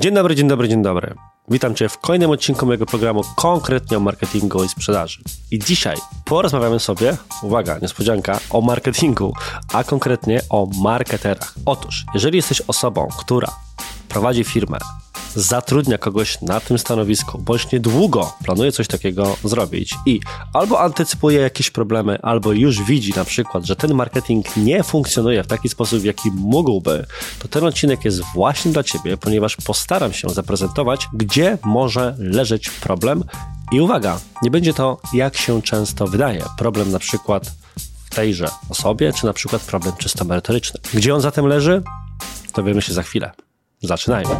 Dzień dobry, dzień dobry, dzień dobry. Witam Cię w kolejnym odcinku mojego programu konkretnie o marketingu i sprzedaży. I dzisiaj porozmawiamy sobie, uwaga, niespodzianka, o marketingu, a konkretnie o marketerach. Otóż, jeżeli jesteś osobą, która prowadzi firmę, zatrudnia kogoś na tym stanowisku, bądź niedługo planuje coś takiego zrobić i albo antycypuje jakieś problemy, albo już widzi na przykład, że ten marketing nie funkcjonuje w taki sposób, w jaki mógłby, to ten odcinek jest właśnie dla Ciebie, ponieważ postaram się zaprezentować, gdzie może leżeć problem. I uwaga, nie będzie to jak się często wydaje. Problem na przykład w tejże osobie, czy na przykład problem czysto merytoryczny. Gdzie on zatem leży? Dowiemy się za chwilę. Zaczynajmy.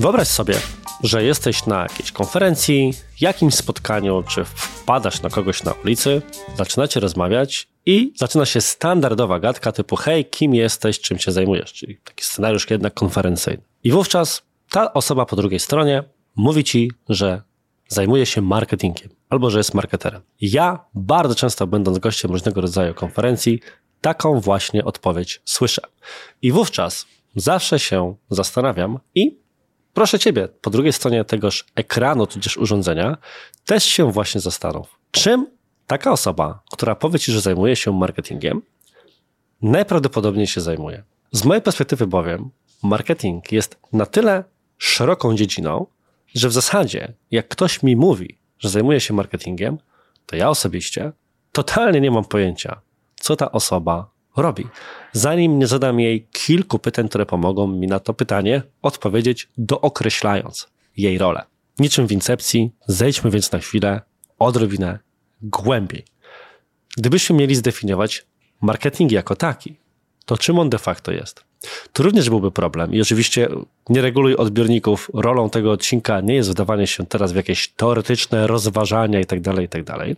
Wyobraź sobie, że jesteś na jakiejś konferencji, jakimś spotkaniu, czy wpadasz na kogoś na ulicy, zaczynacie rozmawiać i zaczyna się standardowa gadka typu hej, kim jesteś, czym się zajmujesz, czyli taki scenariusz jednak konferencyjny. I wówczas ta osoba po drugiej stronie mówi ci, że zajmuje się marketingiem albo że jest marketerem. Ja bardzo często będąc gościem różnego rodzaju konferencji, taką właśnie odpowiedź słyszę. I wówczas zawsze się zastanawiam i proszę Ciebie, po drugiej stronie tegoż ekranu, tudzież urządzenia, też się właśnie zastanów, czym taka osoba, która powie Ci, że zajmuje się marketingiem, najprawdopodobniej się zajmuje. Z mojej perspektywy bowiem, marketing jest na tyle szeroką dziedziną, że w zasadzie, jak ktoś mi mówi, że zajmuje się marketingiem, to ja osobiście totalnie nie mam pojęcia, co ta osoba robi. Zanim nie zadam jej kilku pytań, które pomogą mi na to pytanie odpowiedzieć, dookreślając jej rolę. Niczym w incepcji, zejdźmy więc na chwilę odrobinę głębiej. Gdybyśmy mieli zdefiniować marketing jako taki, to czym on de facto jest? To również byłby problem. I oczywiście nie reguluj odbiorników. Rolą tego odcinka nie jest wdawanie się teraz w jakieś teoretyczne rozważania itd., tak itd. Tak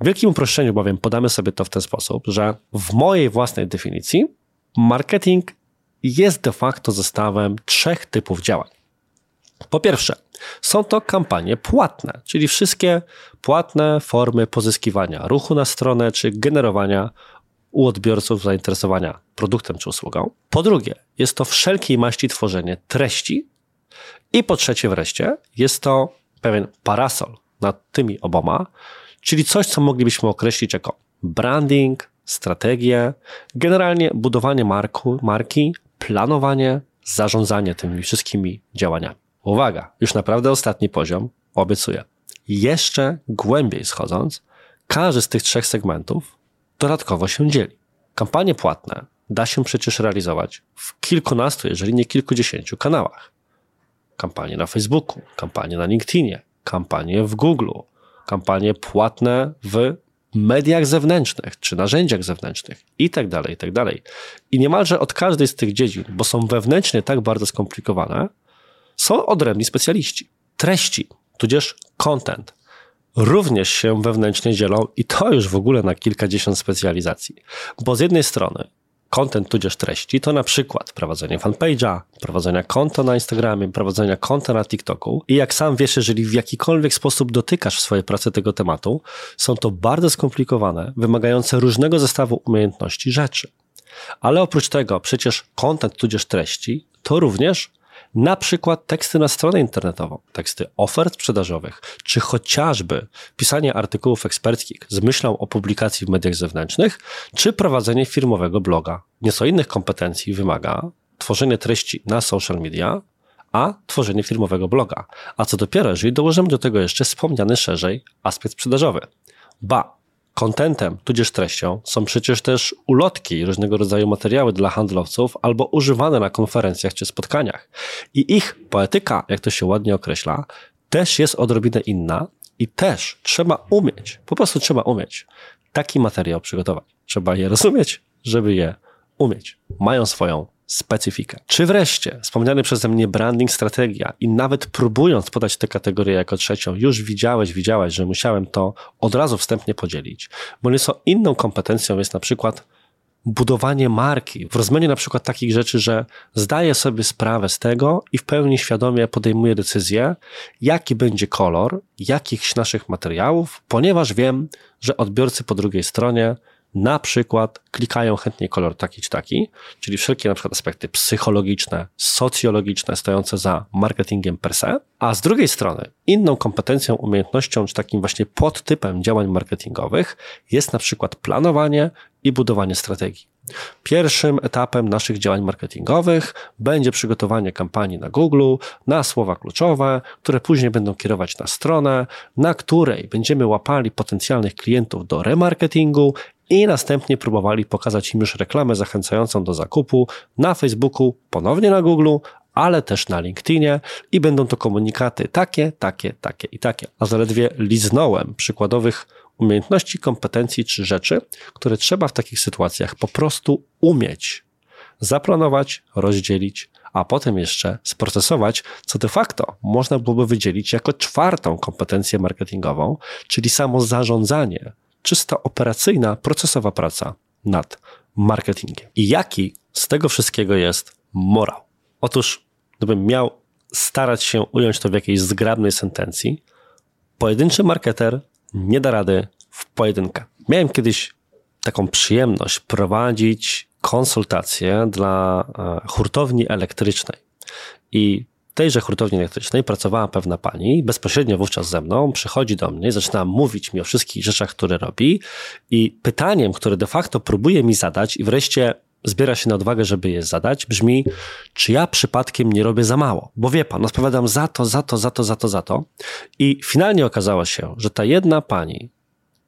w wielkim uproszczeniu bowiem podamy sobie to w ten sposób, że w mojej własnej definicji marketing jest de facto zestawem trzech typów działań. Po pierwsze, są to kampanie płatne, czyli wszystkie płatne formy pozyskiwania ruchu na stronę czy generowania u odbiorców zainteresowania produktem czy usługą. Po drugie, jest to wszelkiej maści tworzenie treści. I po trzecie wreszcie, jest to pewien parasol nad tymi oboma, czyli coś, co moglibyśmy określić jako branding, strategię, generalnie budowanie marku, marki, planowanie, zarządzanie tymi wszystkimi działaniami. Uwaga, już naprawdę ostatni poziom, obiecuję. Jeszcze głębiej schodząc, każdy z tych trzech segmentów dodatkowo się dzieli. Kampanie płatne da się przecież realizować w kilkunastu, jeżeli nie kilkudziesięciu kanałach. Kampanie na Facebooku, kampanie na LinkedInie, kampanie w Google, kampanie płatne w mediach zewnętrznych czy narzędziach zewnętrznych i tak dalej, i tak dalej. I niemalże od każdej z tych dziedzin, bo są wewnętrznie tak bardzo skomplikowane, są odrębni specjaliści. Treści, tudzież content, również się wewnętrznie dzielą i to już w ogóle na kilkadziesiąt specjalizacji. Bo z jednej strony content tudzież treści to na przykład prowadzenie fanpage'a, prowadzenia konta na Instagramie, prowadzenia konta na TikToku i jak sam wiesz, jeżeli w jakikolwiek sposób dotykasz w swojej pracy tego tematu, są to bardzo skomplikowane, wymagające różnego zestawu umiejętności rzeczy. Ale oprócz tego przecież content tudzież treści to również na przykład teksty na stronę internetową, teksty ofert sprzedażowych, czy chociażby pisanie artykułów eksperckich z myślą o publikacji w mediach zewnętrznych, czy prowadzenie firmowego bloga. Nieco innych kompetencji wymaga tworzenie treści na social media, a tworzenie firmowego bloga. A co dopiero, jeżeli dołożymy do tego jeszcze wspomniany szerzej aspekt sprzedażowy. Ba, Kontentem, tudzież treścią, są przecież też ulotki, różnego rodzaju materiały dla handlowców albo używane na konferencjach czy spotkaniach. I ich poetyka, jak to się ładnie określa, też jest odrobinę inna i też trzeba umieć, po prostu trzeba umieć taki materiał przygotować. Trzeba je rozumieć, żeby je umieć. Mają swoją specyfikę. Czy wreszcie wspomniany przeze mnie branding, strategia i nawet próbując podać tę kategorię jako trzecią, już widziałeś, widziałeś, że musiałem to od razu wstępnie podzielić, bo nieco inną kompetencją jest na przykład budowanie marki, w rozumieniu na przykład takich rzeczy, że zdaję sobie sprawę z tego i w pełni świadomie podejmuję decyzję, jaki będzie kolor jakichś naszych materiałów, ponieważ wiem, że odbiorcy po drugiej stronie na przykład klikają chętnie kolor taki czy taki, czyli wszelkie na przykład aspekty psychologiczne, socjologiczne stojące za marketingiem per se, a z drugiej strony inną kompetencją, umiejętnością czy takim właśnie podtypem działań marketingowych jest na przykład planowanie i budowanie strategii. Pierwszym etapem naszych działań marketingowych będzie przygotowanie kampanii na Google, na słowa kluczowe, które później będą kierować na stronę, na której będziemy łapali potencjalnych klientów do remarketingu i następnie próbowali pokazać im już reklamę zachęcającą do zakupu na Facebooku, ponownie na Google, ale też na LinkedInie i będą to komunikaty takie, takie, takie i takie. A zaledwie liznąłem przykładowych umiejętności, kompetencji czy rzeczy, które trzeba w takich sytuacjach po prostu umieć zaplanować, rozdzielić, a potem jeszcze sprocesować, co de facto można byłoby wydzielić jako czwartą kompetencję marketingową, czyli samo zarządzanie, czysto operacyjna, procesowa praca nad marketingiem. I jaki z tego wszystkiego jest morał? Otóż, gdybym miał starać się ująć to w jakiejś zgrabnej sentencji, pojedynczy marketer nie da rady w pojedynkę. Miałem kiedyś taką przyjemność prowadzić konsultacje dla e, hurtowni elektrycznej. I tejże hurtowni elektrycznej pracowała pewna pani, bezpośrednio wówczas ze mną, przychodzi do mnie, zaczyna mówić mi o wszystkich rzeczach, które robi i pytaniem, które de facto próbuje mi zadać i wreszcie zbiera się na odwagę, żeby je zadać, brzmi, czy ja przypadkiem nie robię za mało? Bo wie pan, odpowiadam za to, za to, za to, za to, za to. I finalnie okazało się, że ta jedna pani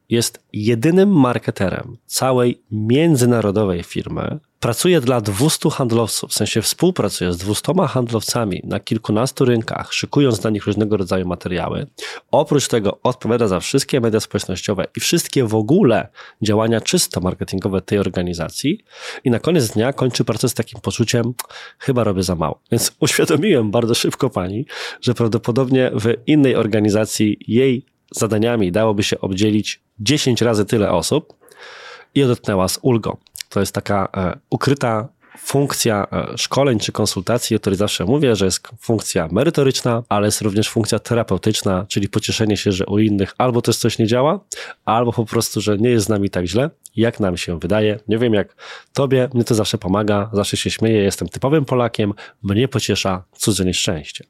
jest jedynym marketerem całej międzynarodowej firmy. Pracuje dla 200 handlowców, w sensie współpracuje z 200 handlowcami na kilkunastu rynkach, szykując dla nich różnego rodzaju materiały. Oprócz tego odpowiada za wszystkie media społecznościowe i wszystkie w ogóle działania czysto marketingowe tej organizacji. I na koniec dnia kończy pracę z takim poczuciem, chyba robię za mało. Więc uświadomiłem bardzo szybko pani, że prawdopodobnie w innej organizacji jej zadaniami dałoby się obdzielić 10 razy tyle osób i odetnęła z ulgą. To jest taka e, ukryta funkcja e, szkoleń czy konsultacji, o której zawsze mówię, że jest funkcja merytoryczna, ale jest również funkcja terapeutyczna, czyli pocieszenie się, że u innych albo też coś nie działa, albo po prostu, że nie jest z nami tak źle, jak nam się wydaje. Nie wiem jak tobie, mnie to zawsze pomaga, zawsze się śmieję, jestem typowym Polakiem, mnie pociesza cudze nieszczęście.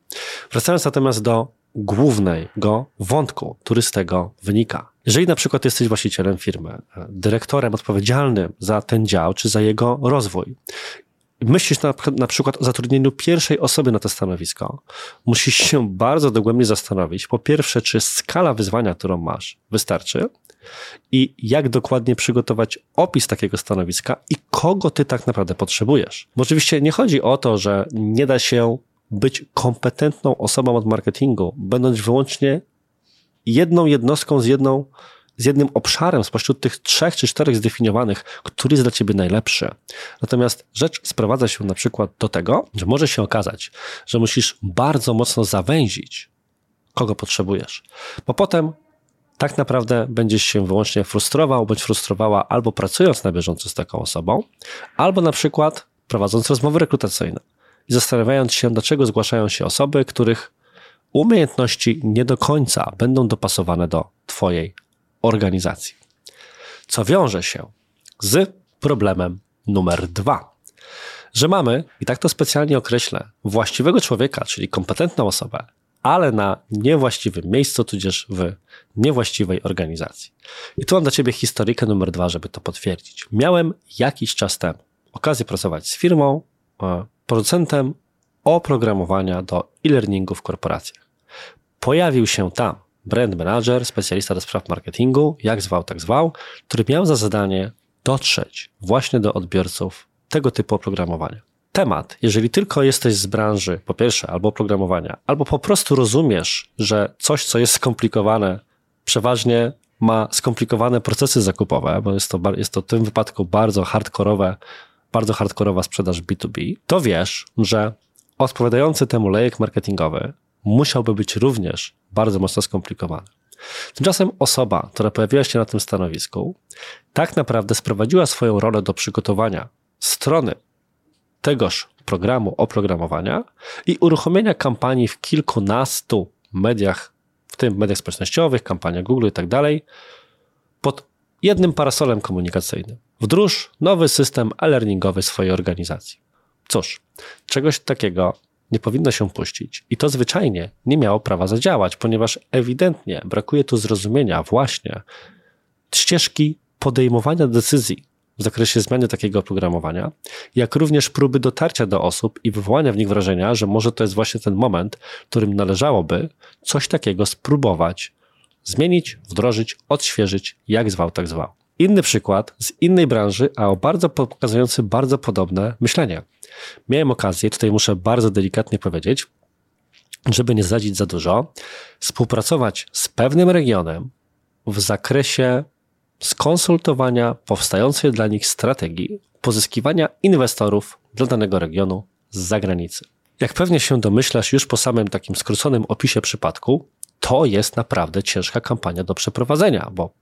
Wracając natomiast do głównego wątku, który z tego wynika. Jeżeli na przykład jesteś właścicielem firmy, dyrektorem odpowiedzialnym za ten dział czy za jego rozwój, myślisz na, na przykład o zatrudnieniu pierwszej osoby na to stanowisko, musisz się bardzo dogłębnie zastanowić, po pierwsze, czy skala wyzwania, którą masz, wystarczy i jak dokładnie przygotować opis takiego stanowiska i kogo ty tak naprawdę potrzebujesz. Bo oczywiście nie chodzi o to, że nie da się być kompetentną osobą od marketingu, będąc wyłącznie jedną jednostką z jedną z jednym obszarem spośród tych trzech czy czterech zdefiniowanych, który jest dla ciebie najlepszy. Natomiast rzecz sprowadza się na przykład do tego, że może się okazać, że musisz bardzo mocno zawęzić, kogo potrzebujesz, bo potem tak naprawdę będziesz się wyłącznie frustrował bądź frustrowała albo pracując na bieżąco z taką osobą, albo na przykład prowadząc rozmowy rekrutacyjne i zastanawiając się, dlaczego zgłaszają się osoby, których umiejętności nie do końca będą dopasowane do Twojej organizacji. Co wiąże się z problemem numer dwa. Że mamy, i tak to specjalnie określę, właściwego człowieka, czyli kompetentną osobę, ale na niewłaściwym miejscu, tudzież w niewłaściwej organizacji. I tu mam dla Ciebie historykę numer dwa, żeby to potwierdzić. Miałem jakiś czas temu okazję pracować z firmą, e, producentem oprogramowania do e-learningu w korporacjach. Pojawił się tam brand manager, specjalista do spraw marketingu, jak zwał, tak zwał, który miał za zadanie dotrzeć właśnie do odbiorców tego typu oprogramowania. Temat, jeżeli tylko jesteś z branży, po pierwsze, albo oprogramowania, albo po prostu rozumiesz, że coś, co jest skomplikowane, przeważnie ma skomplikowane procesy zakupowe, bo jest to, jest to w tym wypadku bardzo hardkorowe bardzo hardkorowa sprzedaż B2B, to wiesz, że odpowiadający temu lejek marketingowy musiałby być również bardzo mocno skomplikowany. Tymczasem osoba, która pojawiła się na tym stanowisku, tak naprawdę sprowadziła swoją rolę do przygotowania strony tegoż programu oprogramowania i uruchomienia kampanii w kilkunastu mediach, w tym mediach społecznościowych, kampania Google i tak dalej, pod jednym parasolem komunikacyjnym. Wdróż nowy system e-learningowy swojej organizacji. Cóż, czegoś takiego nie powinno się puścić i to zwyczajnie nie miało prawa zadziałać, ponieważ ewidentnie brakuje tu zrozumienia właśnie ścieżki podejmowania decyzji w zakresie zmiany takiego oprogramowania, jak również próby dotarcia do osób i wywołania w nich wrażenia, że może to jest właśnie ten moment, w którym należałoby coś takiego spróbować zmienić, wdrożyć, odświeżyć, jak zwał, tak zwał. Inny przykład z innej branży, a o bardzo pokazujący bardzo podobne myślenie. Miałem okazję, tutaj muszę bardzo delikatnie powiedzieć, żeby nie zdradzić za dużo, współpracować z pewnym regionem w zakresie skonsultowania powstającej dla nich strategii pozyskiwania inwestorów dla danego regionu z zagranicy. Jak pewnie się domyślasz już po samym takim skróconym opisie przypadku, to jest naprawdę ciężka kampania do przeprowadzenia, bo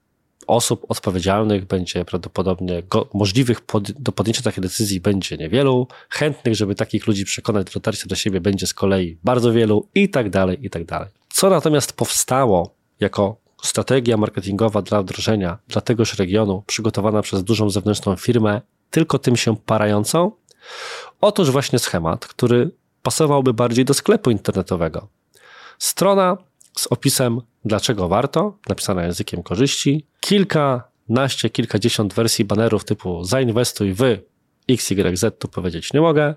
osób odpowiedzialnych będzie prawdopodobnie go, możliwych pod, do podjęcia takiej decyzji będzie niewielu, chętnych, żeby takich ludzi przekonać do dotarcia do siebie będzie z kolei bardzo wielu i tak dalej, i tak dalej. Co natomiast powstało jako strategia marketingowa dla wdrożenia dla tegoż regionu, przygotowana przez dużą zewnętrzną firmę, tylko tym się parającą? Otóż właśnie schemat, który pasowałby bardziej do sklepu internetowego. Strona z opisem dlaczego warto, napisana językiem korzyści, kilkanaście, kilkadziesiąt wersji banerów typu zainwestuj w XYZ, tu powiedzieć nie mogę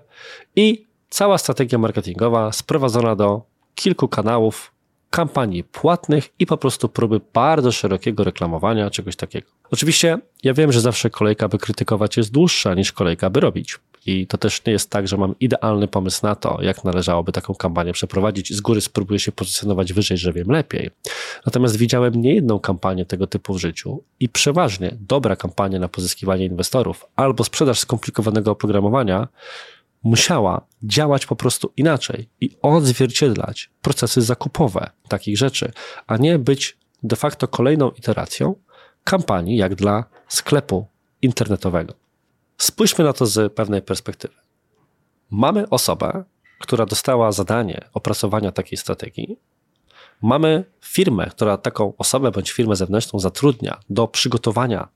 i cała strategia marketingowa sprowadzona do kilku kanałów kampanii płatnych i po prostu próby bardzo szerokiego reklamowania czegoś takiego. Oczywiście ja wiem, że zawsze kolejka, by krytykować jest dłuższa niż kolejka, by robić. I to też nie jest tak, że mam idealny pomysł na to, jak należałoby taką kampanię przeprowadzić. Z góry spróbuję się pozycjonować wyżej, że wiem lepiej. Natomiast widziałem niejedną kampanię tego typu w życiu i przeważnie dobra kampania na pozyskiwanie inwestorów albo sprzedaż skomplikowanego oprogramowania musiała działać po prostu inaczej i odzwierciedlać procesy zakupowe takich rzeczy, a nie być de facto kolejną iteracją kampanii jak dla sklepu internetowego. Spójrzmy na to z pewnej perspektywy. Mamy osobę, która dostała zadanie opracowania takiej strategii. Mamy firmę, która taką osobę bądź firmę zewnętrzną zatrudnia do przygotowania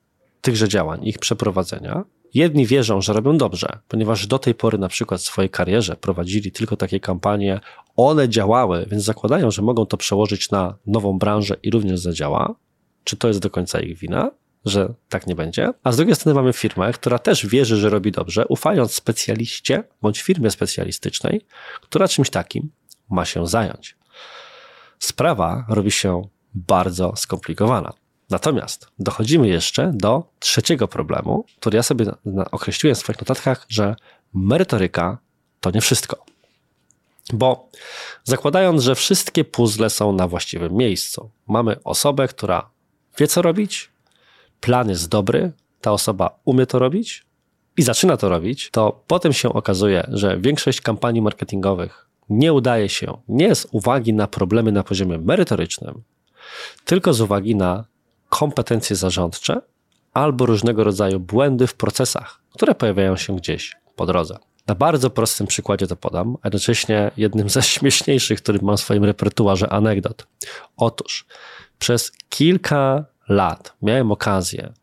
tychże działań, ich przeprowadzenia. Jedni wierzą, że robią dobrze, ponieważ do tej pory na przykład w swojej karierze prowadzili tylko takie kampanie, one działały, więc zakładają, że mogą to przełożyć na nową branżę i również zadziała. Czy to jest do końca ich wina? Że tak nie będzie. A z drugiej strony mamy firmę, która też wierzy, że robi dobrze, ufając specjaliście bądź firmie specjalistycznej, która czymś takim ma się zająć. Sprawa robi się bardzo skomplikowana. Natomiast dochodzimy jeszcze do trzeciego problemu, który ja sobie określiłem w swoich notatkach, że merytoryka to nie wszystko. Bo zakładając, że wszystkie puzzle są na właściwym miejscu, mamy osobę, która wie co robić, plan jest dobry, ta osoba umie to robić i zaczyna to robić, to potem się okazuje, że większość kampanii marketingowych nie udaje się nie z uwagi na problemy na poziomie merytorycznym, tylko z uwagi na kompetencje zarządcze albo różnego rodzaju błędy w procesach, które pojawiają się gdzieś po drodze. Na bardzo prostym przykładzie to podam, a jednocześnie jednym ze śmieszniejszych, który mam w swoim repertuarze anegdot. Otóż przez kilka lat miałem okazję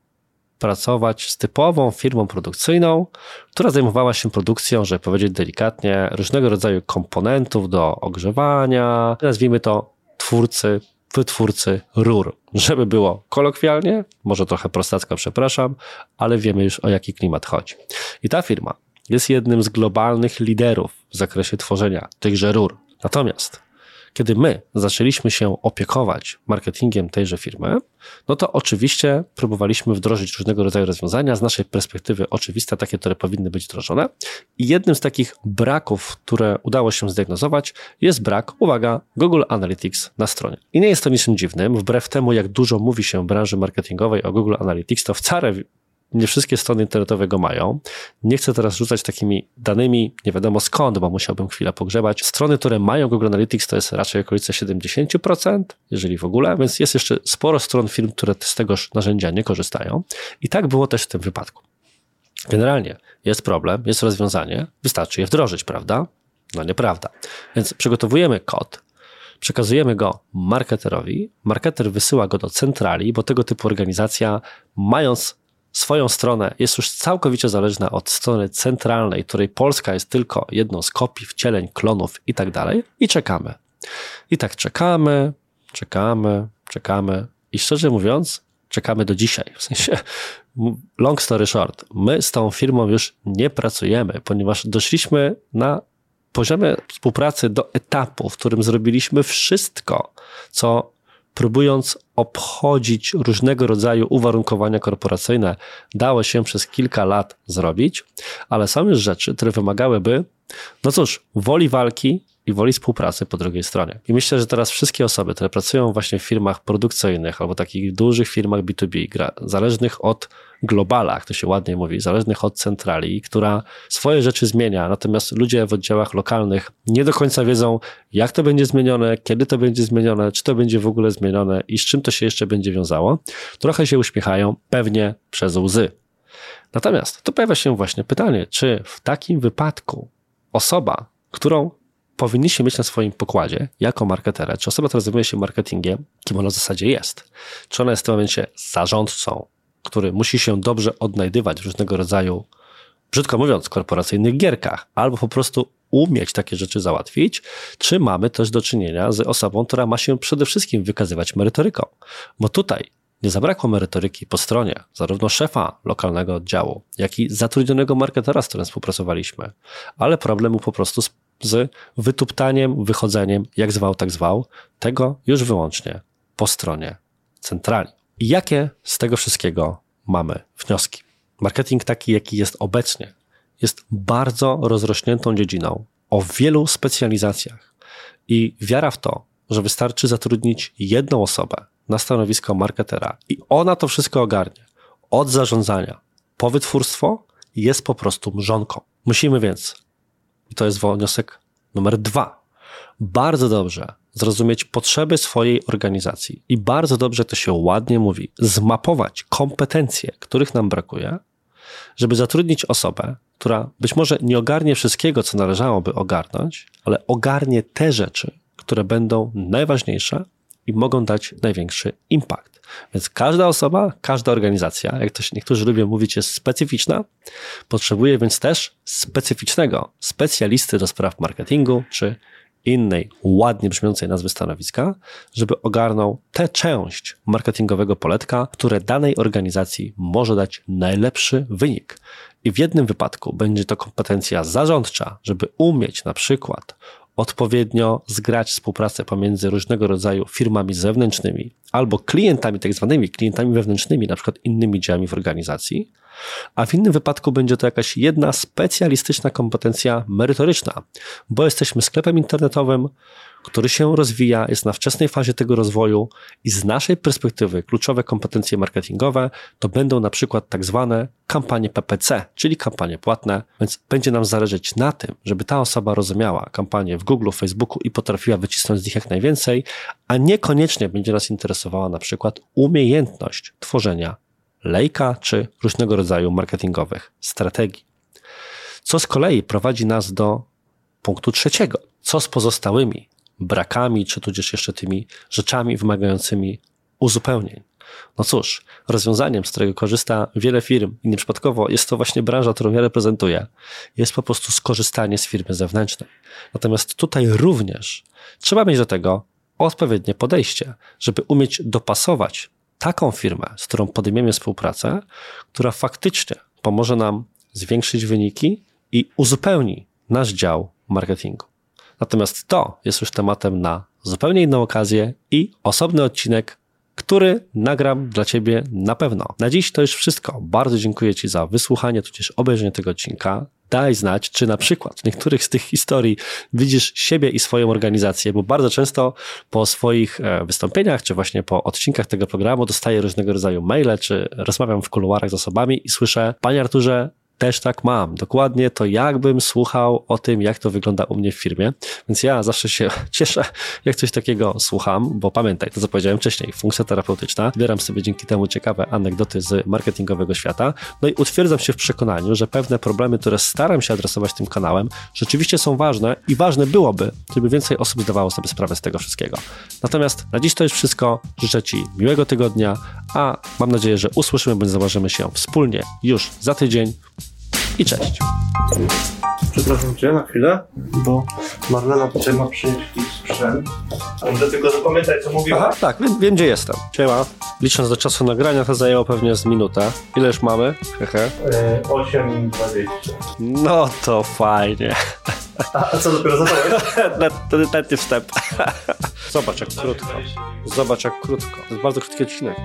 pracować z typową firmą produkcyjną, która zajmowała się produkcją, żeby powiedzieć delikatnie, różnego rodzaju komponentów do ogrzewania, nazwijmy to twórcy, wytwórcy rur. Żeby było kolokwialnie, może trochę prostacko, przepraszam, ale wiemy już o jaki klimat chodzi. I ta firma jest jednym z globalnych liderów w zakresie tworzenia tychże rur. Natomiast kiedy my zaczęliśmy się opiekować marketingiem tejże firmy, no to oczywiście próbowaliśmy wdrożyć różnego rodzaju rozwiązania, z naszej perspektywy oczywiste, takie, które powinny być wdrożone. I jednym z takich braków, które udało się zdiagnozować, jest brak, uwaga, Google Analytics na stronie. I nie jest to niczym dziwnym, wbrew temu, jak dużo mówi się w branży marketingowej o Google Analytics, to wcale nie wszystkie strony internetowe go mają. Nie chcę teraz rzucać takimi danymi, nie wiadomo skąd, bo musiałbym chwilę pogrzebać. Strony, które mają Google Analytics to jest raczej okolice 70%, jeżeli w ogóle, więc jest jeszcze sporo stron firm, które z tegoż narzędzia nie korzystają. I tak było też w tym wypadku. Generalnie jest problem, jest rozwiązanie, wystarczy je wdrożyć, prawda? No nieprawda. Więc przygotowujemy kod, Przekazujemy go marketerowi, marketer wysyła go do centrali, bo tego typu organizacja, mając swoją stronę, jest już całkowicie zależna od strony centralnej, której Polska jest tylko jedną z kopii, wcieleń, klonów i tak dalej. I czekamy. I tak czekamy, czekamy, czekamy. I szczerze mówiąc, czekamy do dzisiaj. W sensie, long story short, my z tą firmą już nie pracujemy, ponieważ doszliśmy na poziomie współpracy do etapu, w którym zrobiliśmy wszystko, co próbując obchodzić różnego rodzaju uwarunkowania korporacyjne, dało się przez kilka lat zrobić, ale są już rzeczy, które wymagałyby, no cóż, woli walki i woli współpracy po drugiej stronie. I myślę, że teraz wszystkie osoby, które pracują właśnie w firmach produkcyjnych albo takich dużych firmach B2B, zależnych od globala, jak to się ładnie mówi, zależnych od centrali, która swoje rzeczy zmienia, natomiast ludzie w oddziałach lokalnych nie do końca wiedzą, jak to będzie zmienione, kiedy to będzie zmienione, czy to będzie w ogóle zmienione i z czym to się jeszcze będzie wiązało, trochę się uśmiechają, pewnie przez łzy. Natomiast tu pojawia się właśnie pytanie, czy w takim wypadku osoba, którą powinniście mieć na swoim pokładzie jako marketera, czy osoba, która zajmuje się marketingiem, kim ona w zasadzie jest. Czy ona jest w tym momencie zarządcą, który musi się dobrze odnajdywać w różnego rodzaju, brzydko mówiąc, korporacyjnych gierkach, albo po prostu umieć takie rzeczy załatwić, czy mamy też do czynienia z osobą, która ma się przede wszystkim wykazywać merytoryką. Bo tutaj nie zabrakło merytoryki po stronie zarówno szefa lokalnego oddziału, jak i zatrudnionego marketera, z którym współpracowaliśmy, ale problemu po prostu z, wytuptaniem, wychodzeniem, jak zwał, tak zwał, tego już wyłącznie po stronie centrali. I jakie z tego wszystkiego mamy wnioski? Marketing taki, jaki jest obecnie, jest bardzo rozrośniętą dziedziną o wielu specjalizacjach i wiara w to, że wystarczy zatrudnić jedną osobę na stanowisko marketera i ona to wszystko ogarnie. Od zarządzania po wytwórstwo jest po prostu mrzonką. Musimy więc, i to jest wniosek numer dwa, bardzo dobrze zrozumieć potrzeby swojej organizacji i bardzo dobrze to się ładnie mówi, zmapować kompetencje, których nam brakuje, żeby zatrudnić osobę, która być może nie ogarnie wszystkiego, co należałoby ogarnąć, ale ogarnie te rzeczy, które będą najważniejsze i mogą dać największy impact. Więc każda osoba, każda organizacja, jak to niektórzy lubią mówić, jest specyficzna, potrzebuje więc też specyficznego specjalisty do spraw marketingu czy innej, ładnie brzmiącej nazwy stanowiska, żeby ogarnął tę część marketingowego poletka, które danej organizacji może dać najlepszy wynik. I w jednym wypadku będzie to kompetencja zarządcza, żeby umieć na przykład odpowiednio zgrać współpracę pomiędzy różnego rodzaju firmami zewnętrznymi albo klientami, tak zwanymi klientami wewnętrznymi, na przykład innymi działami w organizacji, a w innym wypadku będzie to jakaś jedna specjalistyczna kompetencja merytoryczna, bo jesteśmy sklepem internetowym, który się rozwija, jest na wczesnej fazie tego rozwoju i z naszej perspektywy kluczowe kompetencje marketingowe to będą na przykład tak zwane kampanie PPC, czyli kampanie płatne, więc będzie nam zależeć na tym, żeby ta osoba rozumiała kampanie w Google, Facebooku i potrafiła wycisnąć z nich jak najwięcej, a niekoniecznie będzie nas interesowała na przykład umiejętność tworzenia lejka czy różnego rodzaju marketingowych strategii. Co z kolei prowadzi nas do punktu trzeciego. Co z pozostałymi brakami, czy tudzież jeszcze tymi rzeczami wymagającymi uzupełnień? No cóż, rozwiązaniem, z którego korzysta wiele firm i nieprzypadkowo jest to właśnie branża, którą ja reprezentuję, jest po prostu skorzystanie z firmy zewnętrznej. Natomiast tutaj również trzeba mieć do tego odpowiednie podejście, żeby umieć dopasować taką firmę, z którą podejmiemy współpracę, która faktycznie pomoże nam zwiększyć wyniki i uzupełni nasz dział marketingu. Natomiast to jest już tematem na zupełnie inną okazję i osobny odcinek, który nagram dla Ciebie na pewno. Na dziś to już wszystko. Bardzo dziękuję Ci za wysłuchanie, tudzież obejrzenie tego odcinka daj znać, czy na przykład w niektórych z tych historii widzisz siebie i swoją organizację, bo bardzo często po swoich e, wystąpieniach, czy właśnie po odcinkach tego programu dostaję różnego rodzaju maile, czy rozmawiam w kuluarach z osobami i słyszę, panie Arturze, też tak mam. Dokładnie to jakbym słuchał o tym, jak to wygląda u mnie w firmie. Więc ja zawsze się cieszę, jak coś takiego słucham, bo pamiętaj, to co powiedziałem wcześniej, funkcja terapeutyczna. Zbieram sobie dzięki temu ciekawe anegdoty z marketingowego świata. No i utwierdzam się w przekonaniu, że pewne problemy, które staram się adresować tym kanałem, rzeczywiście są ważne i ważne byłoby, żeby więcej osób zdawało sobie sprawę z tego wszystkiego. Natomiast na dziś to już wszystko. Życzę Ci miłego tygodnia, a mam nadzieję, że usłyszymy bądź zobaczymy się wspólnie już za tydzień cześć. Przepraszam cię na chwilę, bo Marlena tutaj ma przynieść jakiś sprzęt. Dobrze, tylko zapamiętaj co mówiłem. Aha, tak, wiem, wiem gdzie jestem. Siema. Licząc do czasu nagrania, to zajęło pewnie z minutę. Ile już mamy? Hehe. E, 8.20. No to fajnie. A, a co dopiero zacząłeś? Net nie wstęp. Zobacz jak krótko. Zobacz jak krótko. To jest bardzo krótki odcinek.